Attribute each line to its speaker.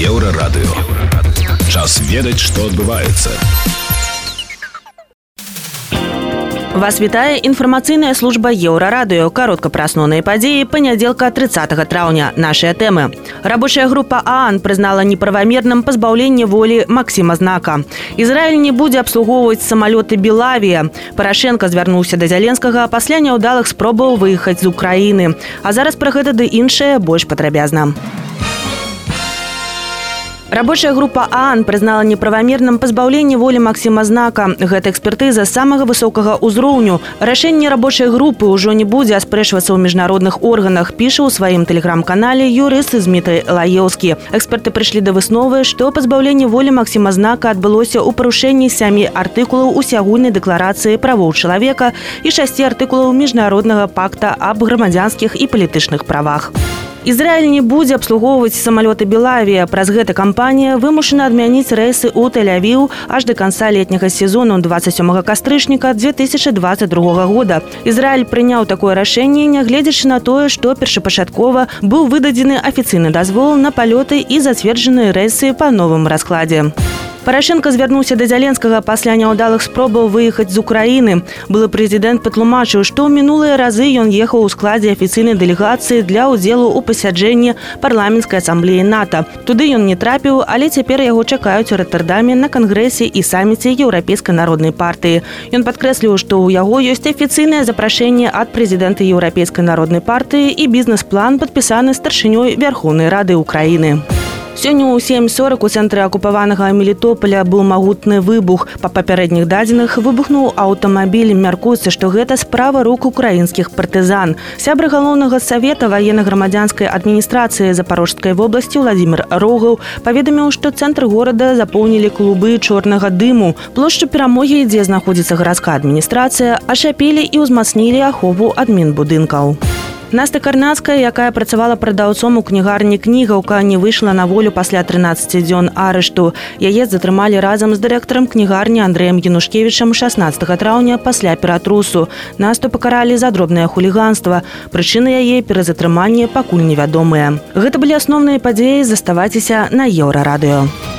Speaker 1: Еўрарадыё. Час ведаць, што адбываецца.
Speaker 2: Вас вітае інфармацыйная служба еўрарадыё каротка пра асноўныя падзеі панядзелка 30 траўня нашыя тэмы рабочая група аан прызнала неправамерным пазбаўленне волі Масіма знака Ізраіль не будзе абслугоўваць самалёты белавія парашенко звярнуўся да зяленскага пасля няўдалых спробаў выехаць з Украіны а зараз пра гэта ды іншае больш падрабязна Рабочая група ААН прызнала неправамерным пазбаўленне волі Масіма знака. Гэта экспертыза самага высокага ўзроўню. Рашэнне рабочай групы ўжо не будзе аспрэчвацца ў міжнародных органах, піша ў сваім тэлеграм-канале юрыст Змітрый Лаеўскі. Эксперты прыйшлі да высновы, што пазбаўленне волі Масіма знака адбылося ў парушэнні сямі артыкулаў усягульнай дэкларацыі правоў чалавека і шасці артыкулаў міжнароднага пакта аб грамадзянскіх і палітычных правах. Ізраіль не будзе абслугоўваць самалёты Белавія. Праз гэта кампанія вымушана адмяніць рэйсы ў Тэль-Авіў аж да канца летняга сезону 27 кастрычніка 2022 года. Ізраіль прыняў такое рашэнне, нягледзячы на тое, што першапачаткова быў выдадзены афіцыйны дазвол на палёты і зацверджаныя рэйсы па новым раскладзе. Парашенко звярнуўся да зяленскага пасля няўдалых спробаў выехаць з Украіны. Былы прэзідэнт патлумачыў, што ў мінулыя разы ён ехаў у складзе афіцыйнай дэлегацыі для ўдзелу ў пасяджэнні парламенцкай асамблеі НАТО. Туды ён не трапіў, але цяпер яго чакаюць у ратардаме на кангрэсе і саміце еўрапейскай народнай партыі. Ён падкрэсліў, што ў яго ёсць афіцыйнае запрашэнне ад прэзідэнта еўрапейскай народнай партыі і бізнес-план падпісаны старшынёй вярхоўнай рады ўкраіны. Сёння ў 740 у цэнтры акупаванага мелітополя быў магутны выбух. Па папярэдніх дадзеных выбухнуў аўтамабіль. Мяркуецца, што гэта справа рук украінскіх партызан. Сябры галоўнага савета ваенна-грамадзянскай адміністрацыі запорожскай вобласці Владзімир Рогаў паведаміў, што цэнтр горада запоўнілі клубы чорнага дыму. Плошчу перамогі, дзе знаходзіцца гарадская адміністрацыя, ашапілі і ўзмацнілі ахову адмінбудынкаў. Наста карнацкая якая працавала прадаўцом у кнігарні кнігаўка не выйшла на волю пасля 13 дзён арышту. Яе затрымалі разам з дырэктарам кнігарні андреем генушкевічам 16 траўня пасля ператрусу. Насту пакаралі за дробнае хуліганства. Прычыны яе перазатрымання пакуль невядомыя. Гэта былі асноўныя падзеі. Заставайцеся на еўрарадыё